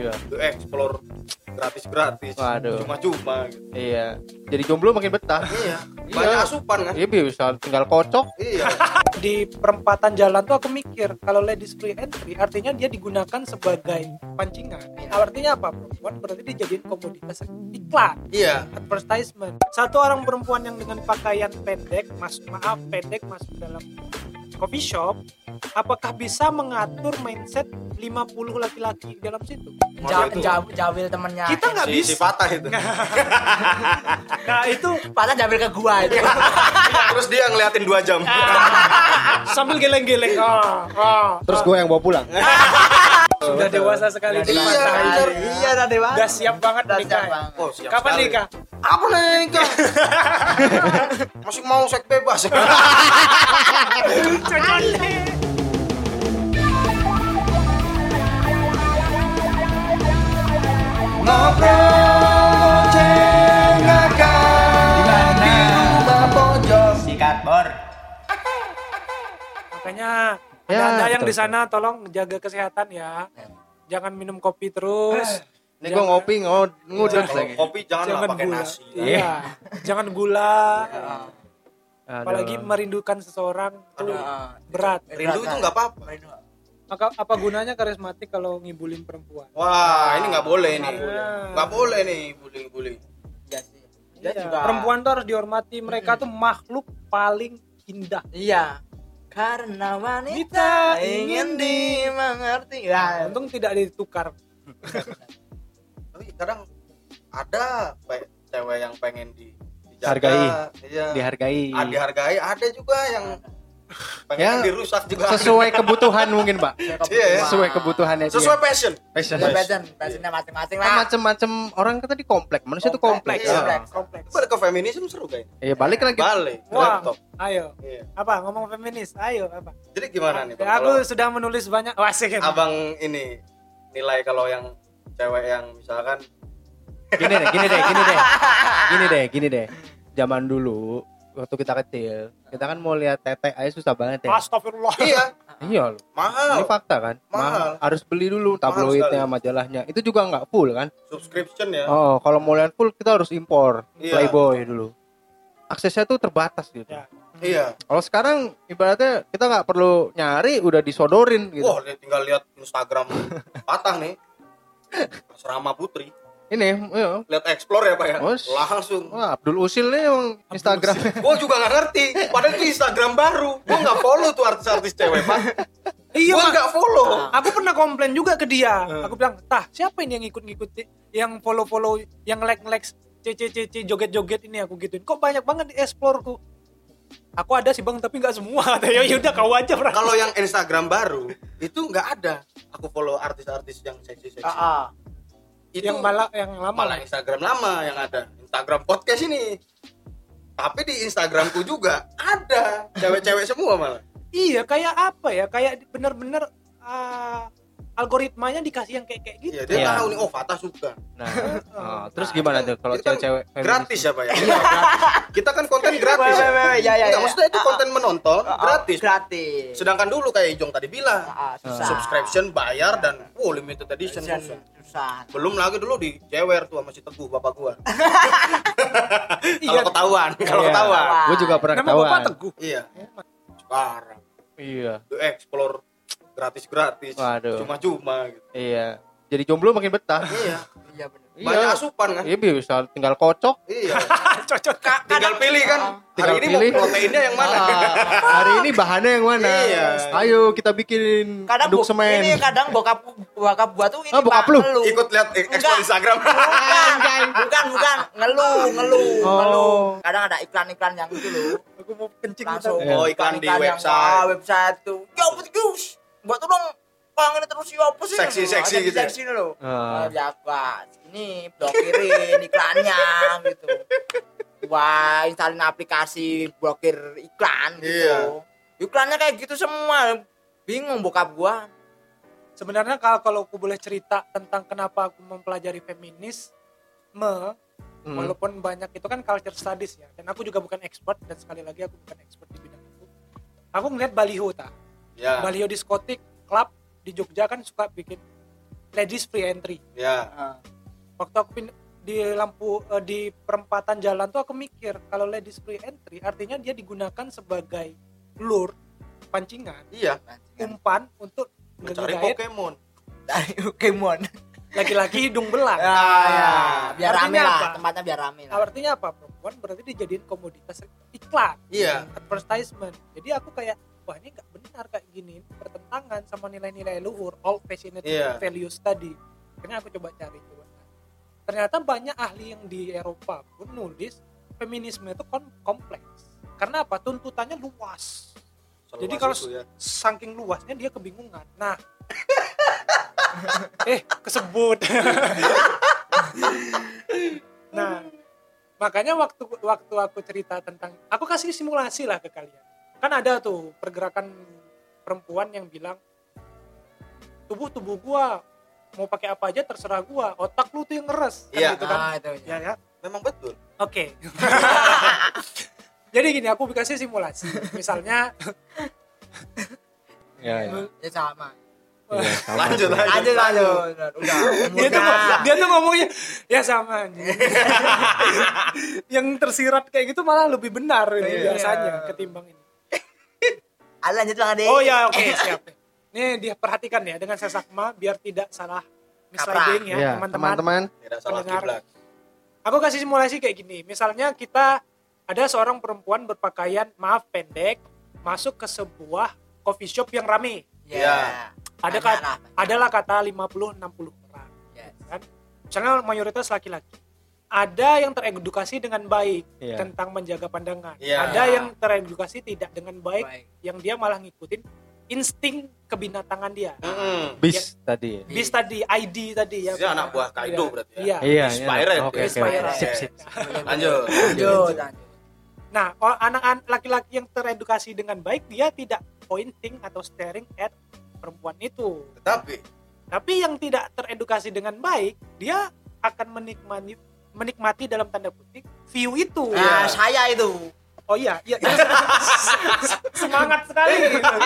Iya. to explore gratis-gratis Waduh. cuma-cuma gitu Iya. Jadi jomblo makin betah. iya banyak asupan kan Iya bisa tinggal kocok. iya di perempatan jalan tuh aku mikir kalau ladies free entry artinya dia digunakan sebagai pancingan artinya apa perempuan berarti dijadiin komoditas iklan iya advertisement satu orang perempuan yang dengan pakaian pendek mas maaf pendek masuk dalam coffee shop apakah bisa mengatur mindset 50 laki-laki di dalam situ? Ja- ja- Jawil temennya. Kita nggak si, bisa. si patah itu. Nah itu Patah Jawil ke gua itu. Terus dia ngeliatin dua jam. Sambil geleng-geleng. Terus gue yang bawa pulang. Sudah dewasa sekali Iya. Iya udah dewasa. udah siap banget Udah nikah. siap banget. oh, siap kapan sekali. nikah? Apa nih nikah? Masih mau seks bebas. Sikat bor. Makanya Ya, ada yang betul, di sana tolong jaga kesehatan ya. Jangan minum kopi terus. Ini gue ngopi ngod ngudut Kalau lagi. kopi jangan, lah pakai gula. nasi. Iya. Jangan gula. Aduh. apalagi merindukan seseorang itu Ah, berat. Rindu itu nggak apa-apa maka apa gunanya karismatik kalau ngibulin perempuan? Wah ini nggak boleh nih. Nggak boleh. Nih Dia Iya, juga- perempuan tuh harus dihormati. Mereka tuh makhluk paling indah. Iya karena wanita Kita ingin dimengerti ya untung tidak ditukar tapi kadang ada cewek yang pengen di dijaga, Hargai. iya Dihargai. Ah, dihargai ada juga yang pengen Ya, dirusak juga Sesuai kebutuhan mungkin, Pak. Iya, Sesuai kebutuhannya dia. sesuai passion passion. Ya, passion passionnya masing-masing lah macem-macem orang kan tadi komplek, manusia itu kompleks. Iya. kompleks kompleks balik ke feminisme seru kayaknya Iya, balik lagi. balik wah laptop ayo iya. apa ngomong feminis ayo apa jadi gimana nih Bang? Ya, aku Kalau sudah menulis banyak asik ya. abang ini nilai kalau yang cewek yang misalkan Gini deh, gini deh, gini deh. Gini deh, gini deh. Zaman dulu waktu kita kecil, kita kan mau lihat tete aja susah banget ya. Astagfirullah iya Iya loh. Ini mahal fakta kan? Mahal. Harus beli dulu Mahal tabloidnya, majalahnya. Itu juga nggak full kan? subscription ya Oh, kalau mau lihat full kita harus impor Iya. Playboy dulu. Aksesnya tuh terbatas gitu. Ya. iya Kalau sekarang ibaratnya kita nggak perlu nyari, udah disodorin gitu. wah dia tinggal lihat Instagram patah nih asrama putri Ini, iya. lihat explore ya pak ya? Bos. langsung. Wah, Abdul Usil nih yang Instagram. gue juga nggak ngerti. Padahal itu Instagram baru. Gue nggak follow tuh artis-artis cewek pak. Iya gue nggak follow. Aku pernah komplain juga ke dia. Aku bilang tah siapa ini yang ikut-ngikut yang follow-follow yang like-like cc joget-joget ini? Aku gituin. Kok banyak banget di explore ku aku ada sih bang tapi nggak semua. Ya yaudah kau aja bro kalau yang Instagram baru itu nggak ada. Aku follow artis-artis yang seksi-seksi. Ah, ah. Itu yang malah yang lama malah Instagram lama yang ada. Instagram podcast ini. Tapi di Instagramku juga ada. Cewek-cewek semua malah. Iya kayak apa ya? Kayak bener-bener ah, algoritmanya dikasih yang kayak kayak gitu iya dia Iya. tahu nih oh Fatah suka Nah, oh, terus gimana tuh kalau kan cewek-cewek feminis? gratis ya pak ya kita kan konten gratis ya ya, ya, Enggak, ya. maksudnya itu Ah, konten menonton ah, ah, gratis gratis sedangkan dulu kayak Ijong tadi bilang Ah, ah, susah subscription bayar dan oh limited edition Susah. susah. belum lagi dulu di jewer tuh sama si teguh bapak gua Iya. kalau ketahuan kalau Iya. ketahuan Gue juga pernah nama bapak ketahuan. teguh iya sekarang Iya. to explore gratis gratis Waduh. cuma cuma gitu Iya. Jadi jomblo makin betah. iya iya bener banyak asupan kan Iya bisa tinggal kocok. iya cocok tinggal pilih kan Tinggal hari ini pilih. mau proteinnya yang mana Hari ini bahannya yang mana? Iya. Ayo kita bikin kadang aduk semen. ini kadang bokap bokap gua tuh ini Ah, bokap lu? ngeluh. ikut lihat e- explore Enggak. Instagram bukan bukan bukan ngeluh ngeluh Oh. ngeluh kadang ada iklan-iklan yang itu loh aku mau kencing langsung Iya. Oh, iklan di yang, website. wah, website tuh ya apa Gus buat tolong panggil terus ya apa sih? Seksi- seksi gitu ya? seksi loh. Ah. Ah, ya pak ini blokirin iklannya gitu. Wah instalin aplikasi blokir iklan gitu. Iya. iklannya kayak gitu semua. Bingung bokap gua. Sebenarnya kalau kalau aku boleh cerita tentang kenapa aku mempelajari feminisme Hmm. walaupun banyak itu kan culture studies ya. Dan aku juga bukan expert dan sekali lagi aku bukan expert di bidang itu. Aku ngeliat baliho ta ya baliho diskotik klub di Jogja kan suka bikin ladies free entry Ya. Ah. waktu aku pin- di lampu eh, di perempatan jalan tuh aku mikir kalau ladies free entry artinya dia digunakan sebagai lure pancingan Iya. umpan untuk Mencari Pokemon. Dari Pokemon. laki-laki hidung belang Ya, ya. Biar rame lah, apa? tempatnya biar rame lah. artinya apa perempuan berarti dijadiin komoditas iklan Iya. advertisement jadi aku kayak wah ini nggak benar kayak gini Ini bertentangan sama nilai-nilai luhur all passionate Iya. values tadi. Akhirnya aku coba cari coba ternyata banyak ahli yang di Eropa pun nulis feminisme itu kom- kompleks. Karena apa? Tuntutannya luas. Seluas Jadi kalau ya. saking luasnya dia kebingungan. Nah. Eh kesebut. Nah. Makanya waktu waktu aku cerita tentang aku kasih simulasi lah ke kalian. Kan ada tuh pergerakan perempuan yang bilang tubuh tubuh gua mau pakai apa aja terserah gua otak lu tuh yang ngeres kan Iya. gitu kan Ah, itu. ya ya Memang betul. Oke. Jadi gini, aku kasih simulasi. Misalnya, Ya, ya. Ya sama. Iya, sama Lanjut, lanjut. Lanjut lanjut. Udah. dia tuh dia tuh ngomongnya ya sama anjing. Yang tersirat kayak gitu malah lebih benar ini Iya. biasanya ketimbang ini. Ah, lanjut lah deh. Oh ya, oke, siap. Nih dia perhatikan ya dengan sesakma biar tidak salah misleading ya, Iya, teman-teman. teman-teman. Tidak salah Pendengar. kiblat. Aku kasih simulasi kayak gini. Misalnya kita ada seorang perempuan berpakaian maaf pendek masuk ke sebuah coffee shop yang rame. Ya. Ada Banyak kata, lah. adalah kata 50 60 orang. Yes. Kan? Misalnya mayoritas laki-laki. Ada yang teredukasi dengan baik Iya. tentang menjaga pandangan. Iya. Ada yang teredukasi tidak dengan baik, Baik. yang dia malah ngikutin insting kebinatangan dia. Mm-mm. Bis tadi. Bis tadi, ID tadi ya. Dia anak buah Kaido berarti ya? Iya. Iya, Inspired. iya. Oke, oke. Inspired. Sip, sip. Lanjut. Lanjut. lanjut. Nah, anak-anak laki-laki yang teredukasi dengan baik, dia tidak pointing atau staring at perempuan itu. Tetapi Tapi yang tidak teredukasi dengan baik, dia akan menikmati menikmati dalam tanda kutip view itu. Nah, saya itu. Oh iya, iya, semangat sekali. gitu.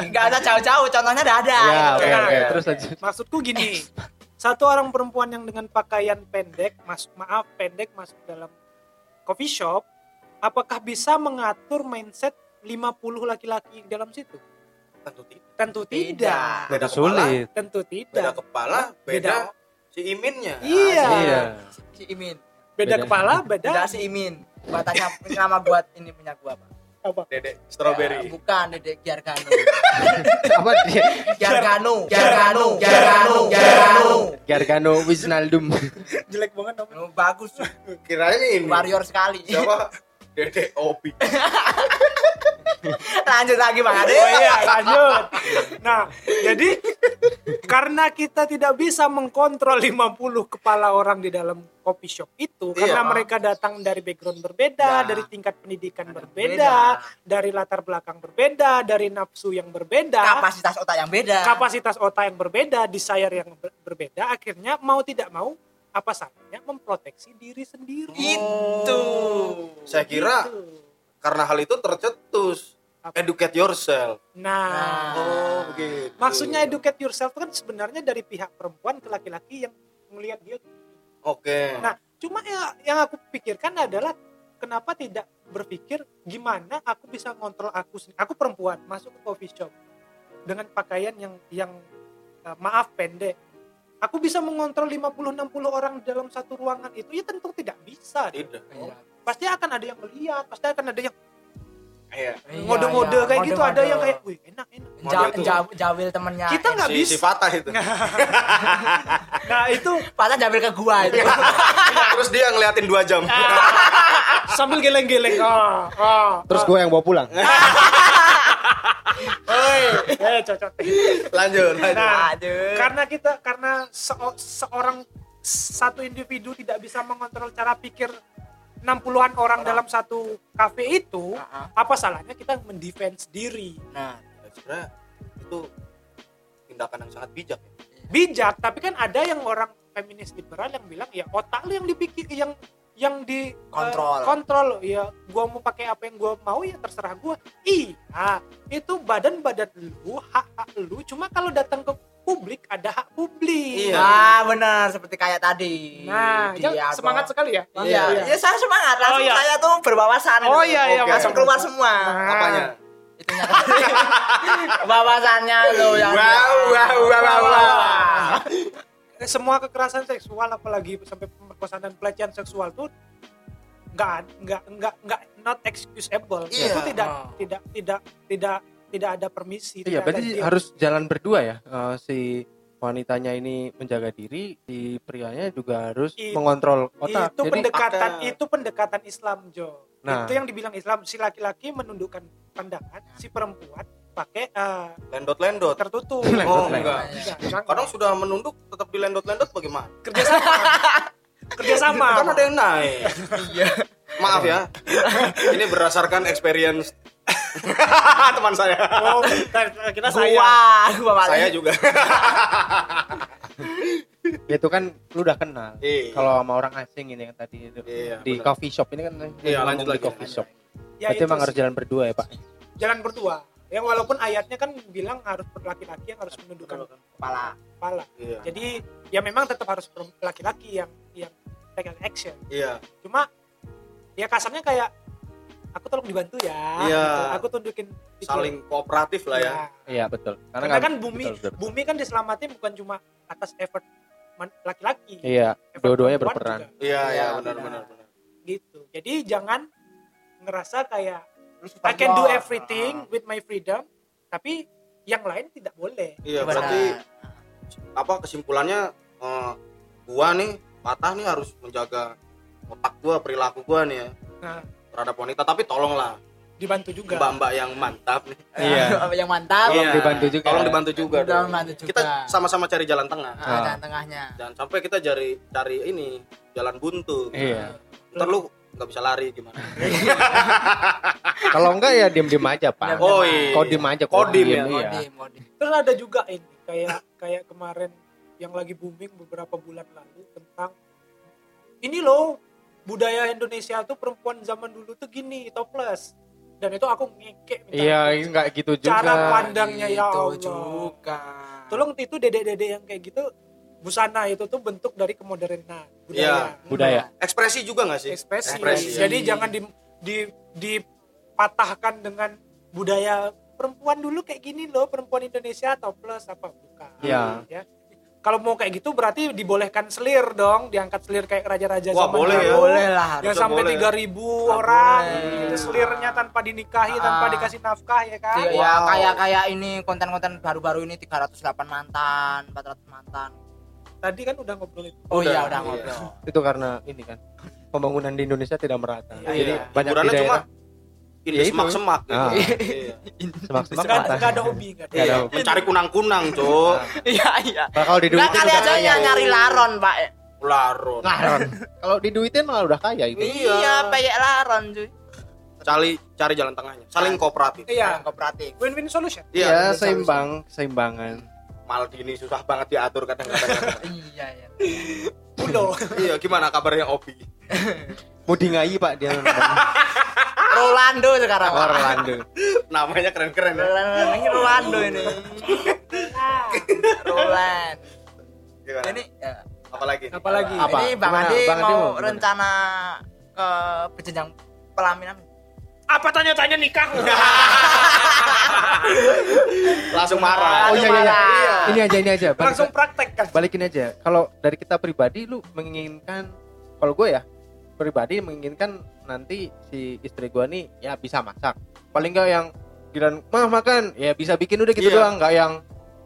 Enggak ada jauh-jauh, contohnya udah ada. Ya, gitu. oke, Nah, oke. ya. Terus lanjut. Maksudku gini, satu orang perempuan yang dengan pakaian pendek, masuk maaf pendek masuk dalam coffee shop, apakah bisa mengatur mindset 50 laki-laki di dalam situ? tentu tidak. Tentu Tidak. tidak. Beda kepala, Sulit. Tentu beda tidak. kepala, beda, Beda. Si Iminnya. Iya. Iya. Si Imin. Beda Beda. kepala, beda Tidak si Imin. Batanya nama buat ini punya gua, Pak. apa? Dedek Ya, strawberry. bukan Dedek Giargano. Apa dia? Giargano, Giargano, Giargano, Giargano. Gargano Wisnaldum. Jelek banget namanya. Oh, Bagus, Kiranya ini. warrior sekali. Siapa? Dedek Obi. Lanjut lagi Bang Ade. Oh iya, lanjut. Nah, jadi karena kita tidak bisa mengkontrol 50 kepala orang di dalam coffee shop itu Iya. karena mereka datang dari background berbeda, Ya. dari tingkat pendidikan berbeda, dari latar belakang berbeda, dari nafsu yang berbeda, Kapasitas otak yang beda. kapasitas otak yang berbeda, desire yang ber- berbeda, akhirnya mau tidak mau apa salahnya memproteksi diri sendiri. Itu. Saya kira Gitu. karena hal itu tercetus. Apa? Educate yourself. Nah, Nah. Oh, begitu. maksudnya educate yourself kan sebenarnya dari pihak perempuan ke laki-laki yang melihat dia. Oke. Nah, cuma ya, yang aku pikirkan adalah kenapa tidak berpikir gimana aku bisa ngontrol aku sendiri. Aku perempuan masuk ke coffee shop dengan pakaian yang yang eh, maaf pendek. Aku bisa mengontrol 50 60 orang dalam satu ruangan itu ya tentu tidak bisa. Tidak. Iya. Pasti akan ada yang melihat, pasti akan ada yang Iya. ngode-ngode Iya, kayak gitu, ada ngode-ngode. yang kayak, wih enak enak. Ja, jawil temennya. Kita nggak Si, bisa. si patah itu. Nah itu Patah jawil ke gua itu. Terus dia ngeliatin dua jam. sambil geleng-geleng. Ah, ah, Terus ah. gue yang bawa pulang. Oi, eh cocok. lanjut, lanjut. Nah, Aduh. karena kita karena seo- seorang satu individu tidak bisa mengontrol cara pikir 60-an orang dalam satu kafe itu, ah. apa salahnya kita mendefense diri? Nah, sebenarnya itu tindakan yang sangat bijak ya. Bijak, tapi kan ada yang orang feminis liberal yang bilang ya otak lu yang dipikir yang yang di eh, Kontrol. kontrol ya gua mau pakai apa yang gua mau ya terserah gua iya itu badan badan lu hak hak lu cuma kalau datang ke publik ada hak publik. Iya. Ah, benar seperti kayak tadi. Nah, Di ya, apa? semangat sekali ya. Iya, ya saya semangat. Langsung Oh, iya. saya tuh berwawasan. Oh, itu. iya, iya, Oke. Langsung keluar semua. Apanya? Itunya wawasannya tuh yang Wow, wow, wow, wow, wow. Semua kekerasan seksual apalagi sampai pemerkosaan dan pelecehan seksual tuh nggak nggak nggak nggak not excusable. Iya. Itu tidak Oh. tidak tidak tidak tidak ada permisi. Iya, tidak berarti ada harus jalan berdua ya. Eh, si wanitanya ini menjaga diri, si prianya juga harus I- mengontrol otak. itu Jadi pendekatan ada- itu pendekatan Islam Jo Nah. itu yang dibilang Islam si laki-laki menundukkan pandangan si perempuan pakai eh, Lendot-lendot. tertutup Lendot, Oh, lendot. enggak. Enggak, jangan. Kadang sudah menunduk tetap di lendot-lendot bagaimana? kerjasama kerjasama Kan ada yang naik. Iya. Maaf ya. Ini berdasarkan experience teman saya. oh, kita saya Gua, gua balik. Saya juga. itu kan lu udah kenal. Iya. Kalau sama orang asing ini yang tadi itu Iya, di benar. coffee shop ini kan Iya, lanjut di lagi, coffee lanjut shop. ya Berarti itu emang harus jalan berdua ya, Pak. jalan berdua ya walaupun ayatnya kan bilang harus laki-laki yang harus menundukkan kepala. kepala Iya. jadi ya memang tetap harus per- laki-laki yang yang take an action Iya. cuma ya kasarnya kayak aku tolong dibantu ya Iya. gitu. aku tunjukin itu. Saling kooperatif lah ya. Iya, betul. karena nggak- kan bumi betul, betul. bumi kan diselamatin bukan cuma atas effort laki-laki Iya, dua-duanya berperan. juga. Iya, iya Iya, benar benar. benar benar. gitu jadi jangan ngerasa kayak Terus I can do everything with my freedom tapi yang lain tidak boleh Iya, Benar. berarti apa kesimpulannya eh, gua nih patah nih harus menjaga otak gua, perilaku gua nih ya nah terhadap wanita tapi tolonglah dibantu juga mbak-mbak yang mantap nih. Iya. yang mantap. Tolong Iya. dibantu juga. Tolong dibantu juga. Tolong dong. dibantu juga. Kita sama-sama cari jalan tengah. Ah, Ah. jalan tengahnya. Jangan sampai kita cari cari ini jalan buntu. Iya. Ntar lu nggak bisa lari gimana? Kalau enggak ya diem-diem aja, Pak. Oh, aja. iya. Kodim aja, Kodim ya, iya. Kodim, kodim. terus ada juga ini kayak kayak kemarin yang lagi booming beberapa bulan lalu tentang ini loh budaya Indonesia tuh perempuan zaman dulu tuh gini topless dan itu aku ngekek minta Iya, enggak gitu juga. Cara pandangnya ya Itu Allah juga. tolong itu dede-dede yang kayak gitu busana itu tuh bentuk dari kemodernan budaya Iya. budaya. Ekspresi juga nggak sih? ekspresi, Ekspresi, jadi ya. jangan di, di dipatahkan dengan budaya perempuan dulu kayak gini loh perempuan Indonesia topless apa bukan Iya. ya kalau mau kayak gitu berarti dibolehkan selir dong diangkat selir kayak raja-raja Wah, zaman boleh ya. Boleh lah. yang sampai boleh. 3000 orang boleh. gitu, selirnya tanpa dinikahi tanpa Ah. dikasih nafkah ya kan Ya, ya Wow. kayak kayak ini konten-konten baru-baru ini 308 mantan, 400 mantan. tadi kan udah ngobrol itu Oh Udah, iya udah iya. ngobrol. Itu karena ini kan pembangunan di Indonesia tidak merata. Iya, Jadi Iya. banyak di Hiburannya cuma daerah ini Ya itu. semak-semak gitu. Ah. Iya. semaksimal nggak ada, mata. nggak ada hobi nggak ada. Iya, hobi. Mencari kunang-kunang, Cuk. Iya iya. Nah, kalau Nah diduitin kali aja kaya. yang nyari laron, Pak. Laron. Laron. kalau diduitin malah udah kaya itu. Iya. Iya, peyek laron, cuy. Cari cari jalan tengahnya. Saling kooperatif. iya kooperatif. win-win solution Iya, betul, seimbang, seimbangan. Maldini susah banget diatur kadang-kadang. Iya iya. udah iya, gimana kabarnya Obi? Mau di ngayi, Pak dia. Rolando sekarang. Pak. Orlando. Namanya keren-keren ya. Rolando ini Rolando ini. Roland. Gimana? Ini ya, apalagi? apalagi Apa? ini Bang Andi mau rencana ke berjenjang pelaminan. apa tanya-tanya nikah Langsung marah. Oh iya iya. iya. Marah. Ini aja ini aja. Balik- langsung praktek kan balikin aja. Kalau dari kita pribadi lu menginginkan kalau gue ya pribadi menginginkan nanti si istri gue nih ya bisa masak. Paling enggak yang giliran mah makan ya bisa bikin udah gitu Iya. doang, enggak yang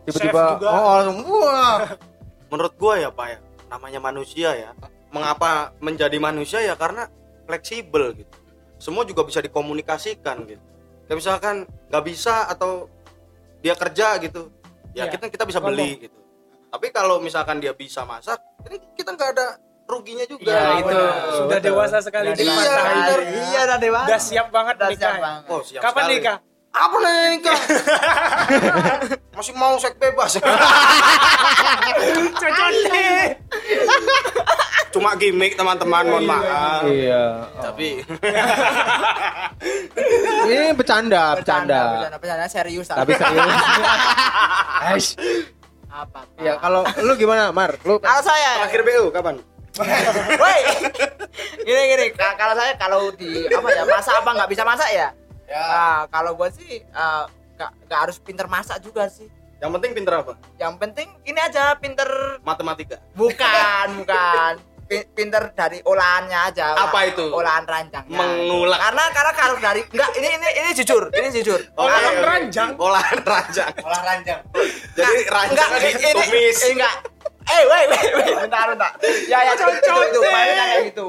tiba-tiba Chef juga. oh langsung wah. Menurut gua ya, Pak ya, namanya manusia ya. Mengapa menjadi manusia ya karena fleksibel gitu. Semua juga bisa dikomunikasikan gitu. Kayak misalkan nggak bisa atau dia kerja gitu, ya Iya. kita kita bisa beli gitu. Tapi kalau misalkan dia bisa masak, ini kita nggak ada ruginya juga. Iya, gitu. itu. sudah betul. dewasa sekali Iya, dewasa. dewasa. bener. Iya, udah dewasa. udah siap banget Udah nikah siap banget. Oh, siap kapan sekali. nikah Apa nih nikah? Masih mau seks bebas. cocok nih Cuma gimmick teman-teman, mohon maaf. Iya. Tapi Ini bercanda, bercanda. bercanda, bercanda serius Tapi serius. Apa? Ya kalau lu gimana, Mar? Lu kalau saya Terakhir BU kapan? Woi. gini gini, ka- kalau saya kalau di apa ya, masak apa nggak bisa masak ya? Ya. Nah, kalau gua sih eh, nggak nggak harus pinter masak juga sih. Yang penting pinter apa? Yang penting ini aja pinter Matematika. bukan bukan Pi- pinter dari olahannya aja. Apa itu? Olahan ranjangnya. Mengulak. Karena karena kalau dari enggak ini ini ini jujur, ini jujur. Olahan ranjang? Olahan ranjang. Olah ranjang. Jadi ranjangnya enggak, ini- ini- enggak. Eh, wait, wait, wait, bentar, bentar. Ya, ya, itu, itu, itu, kayak gitu,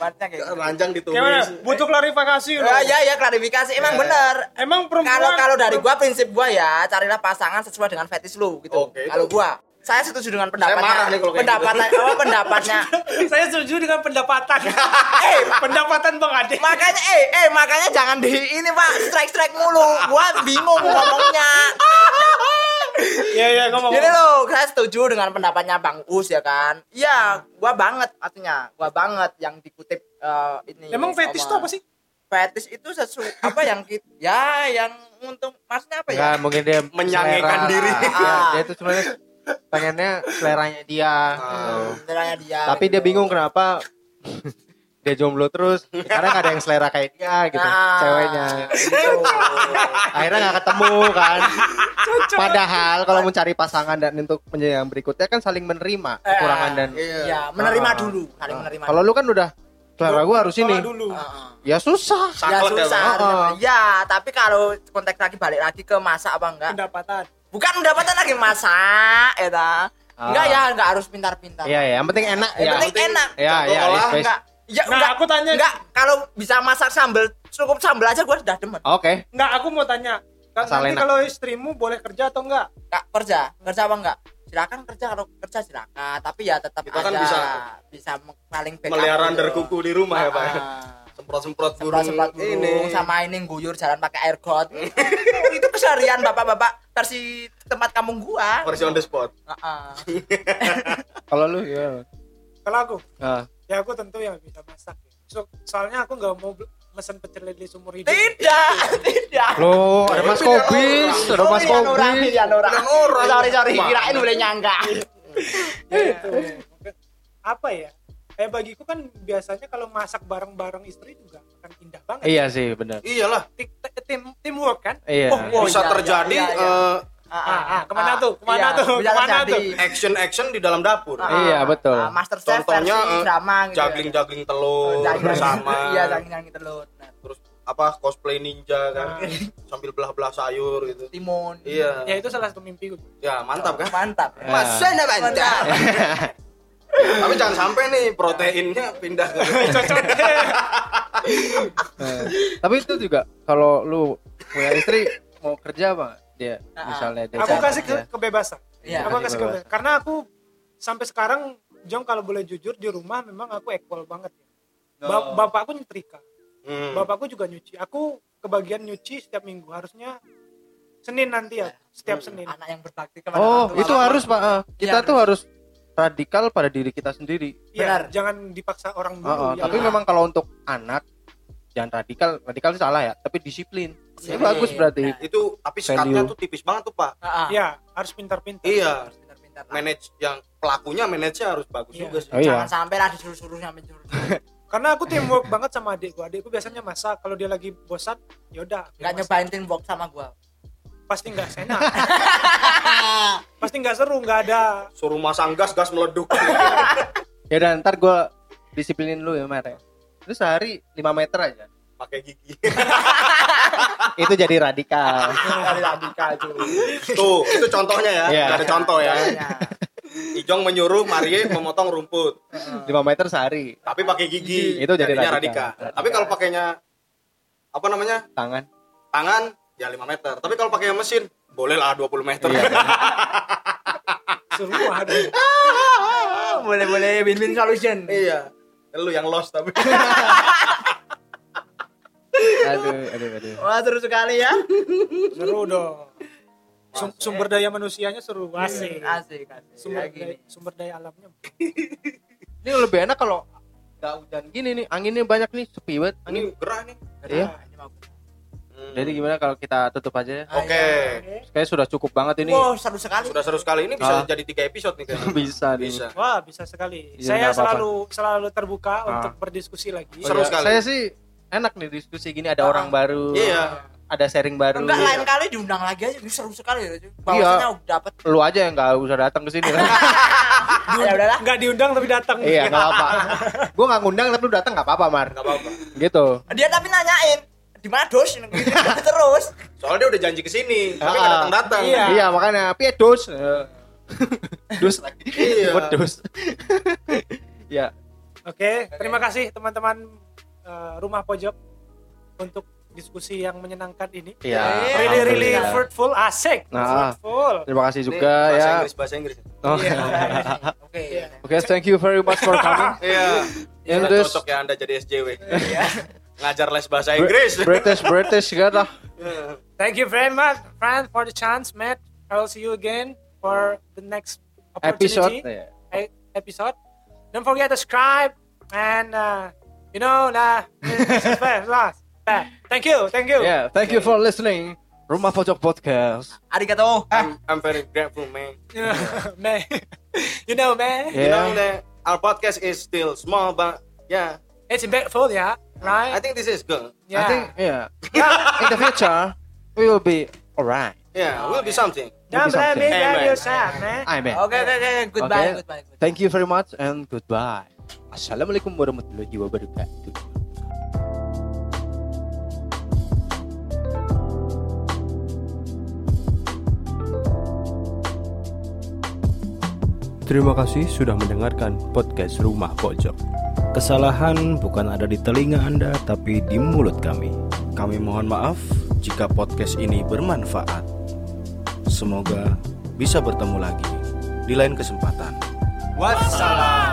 matnya kayak gitu. Ranjang ditumis. Gimana? Butuh klarifikasi loh. Ya, ya, ya, klarifikasi. Emang Ya. bener. Emang perempuan Kalau kalau dari gua prinsip gua ya, carilah pasangan sesuai dengan fetish lu gitu. Oke, Kalau gua saya setuju dengan pendapatnya. marah nih kalau kayak pendapatnya apa pendapatnya? saya setuju dengan pendapatan. eh, pendapatan Bang Ade. makanya eh eh makanya jangan di ini Pak, strike-strike mulu. Gua bingung ngomongnya. Iya iya ngomong. Jadi loh, saya setuju dengan pendapatnya Bang Us ya kan. Iya, gua banget artinya. Gua banget yang dikutip eh, ini. Emang fetish itu apa sih? Fetish itu sesuatu apa yang kita ya yang untuk maksudnya apa ya? Enggak, mungkin dia Menyangekan selera. diri. Iya, dia itu sebenarnya pengennya seleranya dia. Hmm, seleranya dia. Tapi dia gitu. bingung kenapa dia jomblo terus karena nggak ada yang selera kayak dia gitu Nah, ceweknya gitu. akhirnya nggak ketemu kan padahal kalau mencari pasangan dan untuk menjadi yang berikutnya kan saling menerima kekurangan dan Iya, menerima Ah. dulu, saling menerima. kalau lu kan udah selera gua harus ini dulu. Heeh. ya susah Ya ya, susah. Harusnya. Ya, tapi kalau konteks lagi balik lagi ke masak apa enggak? Pendapatan. Bukan pendapatan lagi masak, ya ta. Enggak ya, enggak harus pintar-pintar. Iya ya yang penting enak Yang ya penting enak. ya ya olah, yes, Enggak. Ya, Nah, enggak. aku tanya- Enggak, kalau bisa masak sambal, cukup sambal aja gua sudah demen. oke Enggak, aku mau tanya. Kan nanti kalau istrimu boleh kerja atau enggak? Kak, kerja, kerja apa enggak? Silakan kerja kalau kerja silakan, tapi ya tetap Kita kan aja bisa bisa me- paling backup Melihara gitu. under kuku di rumah ya, Pak. Ah. Semprot-semprot burung semprot-semprot burung ini. sama ini guyur jalan pakai air got itu keseharian bapak-bapak versi tempat kampung gua Versi on the spot. Heeh. kalau lu ya Kalau aku, Ah, ya aku tentu yang bisa masak. ya. So, soalnya aku nggak mau mesen pecel lele seumur hidup. tidak tidak lo ada mas kobis ada mas kobis orang Pilihan orang. sorry sorry kirain boleh nyangka Ya, itu. Apa ya? Kayak bagiku kan biasanya kalau masak bareng-bareng istri juga akan indah banget. iya sih benar Iyalah, Ti- ti- Tim teamwork kan? iya Oh, oh, bisa iya, terjadi iya, iya. eh, Ah, ah, ke mana tuh? Ke mana tuh? bisa Ke mana terjadi. tuh? action-action di dalam dapur. Ah, Iya, betul. ah, master chef Contohnya versi eh, drama gitu ya. juggling-juggling telur Juggling- bersama. iya juggling-juggling telur Nah, Terus apa cosplay ninja kan Ah. sambil belah-belah sayur gitu. timun Iya. Ya itu salah satu mimpiku. Ya, mantap kan? mantap Ya. Masa enggak mantap? Tapi jangan sampai nih proteinnya pindah ke Eh, tapi itu juga kalau lu punya istri mau kerja apa? Dia Ah, misalnya dia Aku kasih ke, kerja. kebebasan. Iya, aku kasih kebebasan. kebebasan. Karena aku sampai sekarang Jong kalau boleh jujur di rumah memang aku equal banget ya. Ba- Oh. bapakku nyetrika, Hmm. bapakku juga nyuci. Aku kebagian nyuci setiap minggu harusnya Senin nanti ya, setiap Hmm. Senin. anak yang berbakti kepada oh orang tua. itu harus pak Eh, kita Iya, tuh harus radikal pada diri kita sendiri Iya, Benar. jangan dipaksa orang dulu. Oh, oh, ya. tapi memang kalau untuk anak jangan radikal radikal itu salah ya tapi disiplin ini Disiplin. bagus berarti Nah, Itu tapi skatnya Value. tuh tipis banget tuh, Pak. Ah, ah. Iya, harus pintar-pintar. Iya, Harus pintar-pintar manage yang pelakunya manage-nya harus bagus Iya. juga sih. oh iya jangan sampai lah disuruh-suruh sampai Karena aku teamwork banget sama adikku. Adikku biasanya masak, kalau dia lagi bosan, ya udah. aku nggak nyobain teamwork sama gua Pasti nggak enak. Pasti nggak seru, nggak ada. Suruh masang gas, gas meleduk. ya udah ntar gue disiplinin lu ya Mer ya itu sehari 5 meter aja Pakai gigi. itu jadi radikal dari radikal cuy Tuh, itu contohnya ya. Nggak Ada contoh ya. Iya. Ijong menyuruh Marie memotong rumput, 5 meter sehari tapi pakai gigi. Itu jadi Jadinya radikal. Tapi kalau pakainya apa namanya? tangan Tangan ya 5 meter. Tapi kalau pakai mesin boleh lah 20 meter. Iya. Seru ada. boleh boleh win-win solution iya. Lu yang lost tapi. aduh aduh aduh wah seru sekali ya Seru dong. Sum- sumber daya manusianya seru. Asik. asik asik Sumber Kayak daya, gini. sumber daya alamnya. ini lebih enak kalau nggak hujan gini nih anginnya banyak nih sepi banget Ini angin gerah nih. Iya. Jadi gimana kalau kita tutup aja ya? Oke. Kayaknya sudah cukup banget ini. Wow, seru sekali. Sudah seru sekali ini bisa Ah. jadi tiga episode nih kayaknya. Bisa nih. Bisa. Wah, bisa sekali. Iya, Saya nggak apa-apa. selalu selalu terbuka Ah. untuk berdiskusi lagi. Oh, Seru iya. sekali. Saya sih enak nih diskusi gini ada Ah. orang baru. Iya. Ada sharing baru. Enggak Iya. lain kali diundang lagi aja seru sekali ya. Bahwasanya udah dapat. Lu aja yang nggak usah datang ke sini. Ya udahlah. Nggak diundang tapi datang. iya, nggak apa. Gua nggak ngundang tapi lu datang nggak apa-apa, Mar. Nggak apa-apa. Gitu. Dia tapi nanyain di mana dos terus. Soalnya dia udah janji ke sini, tapi Ah. nggak datang-datang. Iya. Iya, makanya piye dus? Eh. dus lagi. Iya. Wedus. ya. Oke, terima kasih teman-teman eh, rumah pojok untuk diskusi yang menyenangkan ini. Iya. Really really Alhamdulillah. fruitful, asik. Nah. Fruitful. Terima kasih Ini juga bahasa ya. Inggris, bahasa Inggris. Oh. Iya. Oke. Oke, thank you very much for coming. Iya. In Sudah this- cocok ya Anda jadi SJW. Iya. Ngajar les bahasa Inggris. British British lah. Iya. Thank you very much, friend, for the chance, Matt. I will see you again for the next Episode. opportunity. E- episode. Don't forget to subscribe and uh, you know nah. last. Best. Thank you, thank you. Yeah, thank you for listening. Rumah Pojok Podcast. Arigato. I'm, I'm very grateful, man. man. you know, man. You Yeah. know that our podcast is still small, but yeah, It's impactful, yeah. Right? I think this is good. yeah. I think yeah. In the future, we will be alright. Yeah, will be something. Don't blame me something. that Amen. you're sad, man. Amen. Oke oke oke. Goodbye Okay. goodbye. goodbye. Thank you very much and goodbye. Assalamualaikum warahmatullahi wabarakatuh. Terima kasih sudah mendengarkan podcast Rumah Pojok. Kesalahan bukan ada di telinga Anda, tapi di mulut kami. Kami mohon maaf jika podcast ini bermanfaat. Semoga bisa bertemu lagi di lain kesempatan. Wassalam.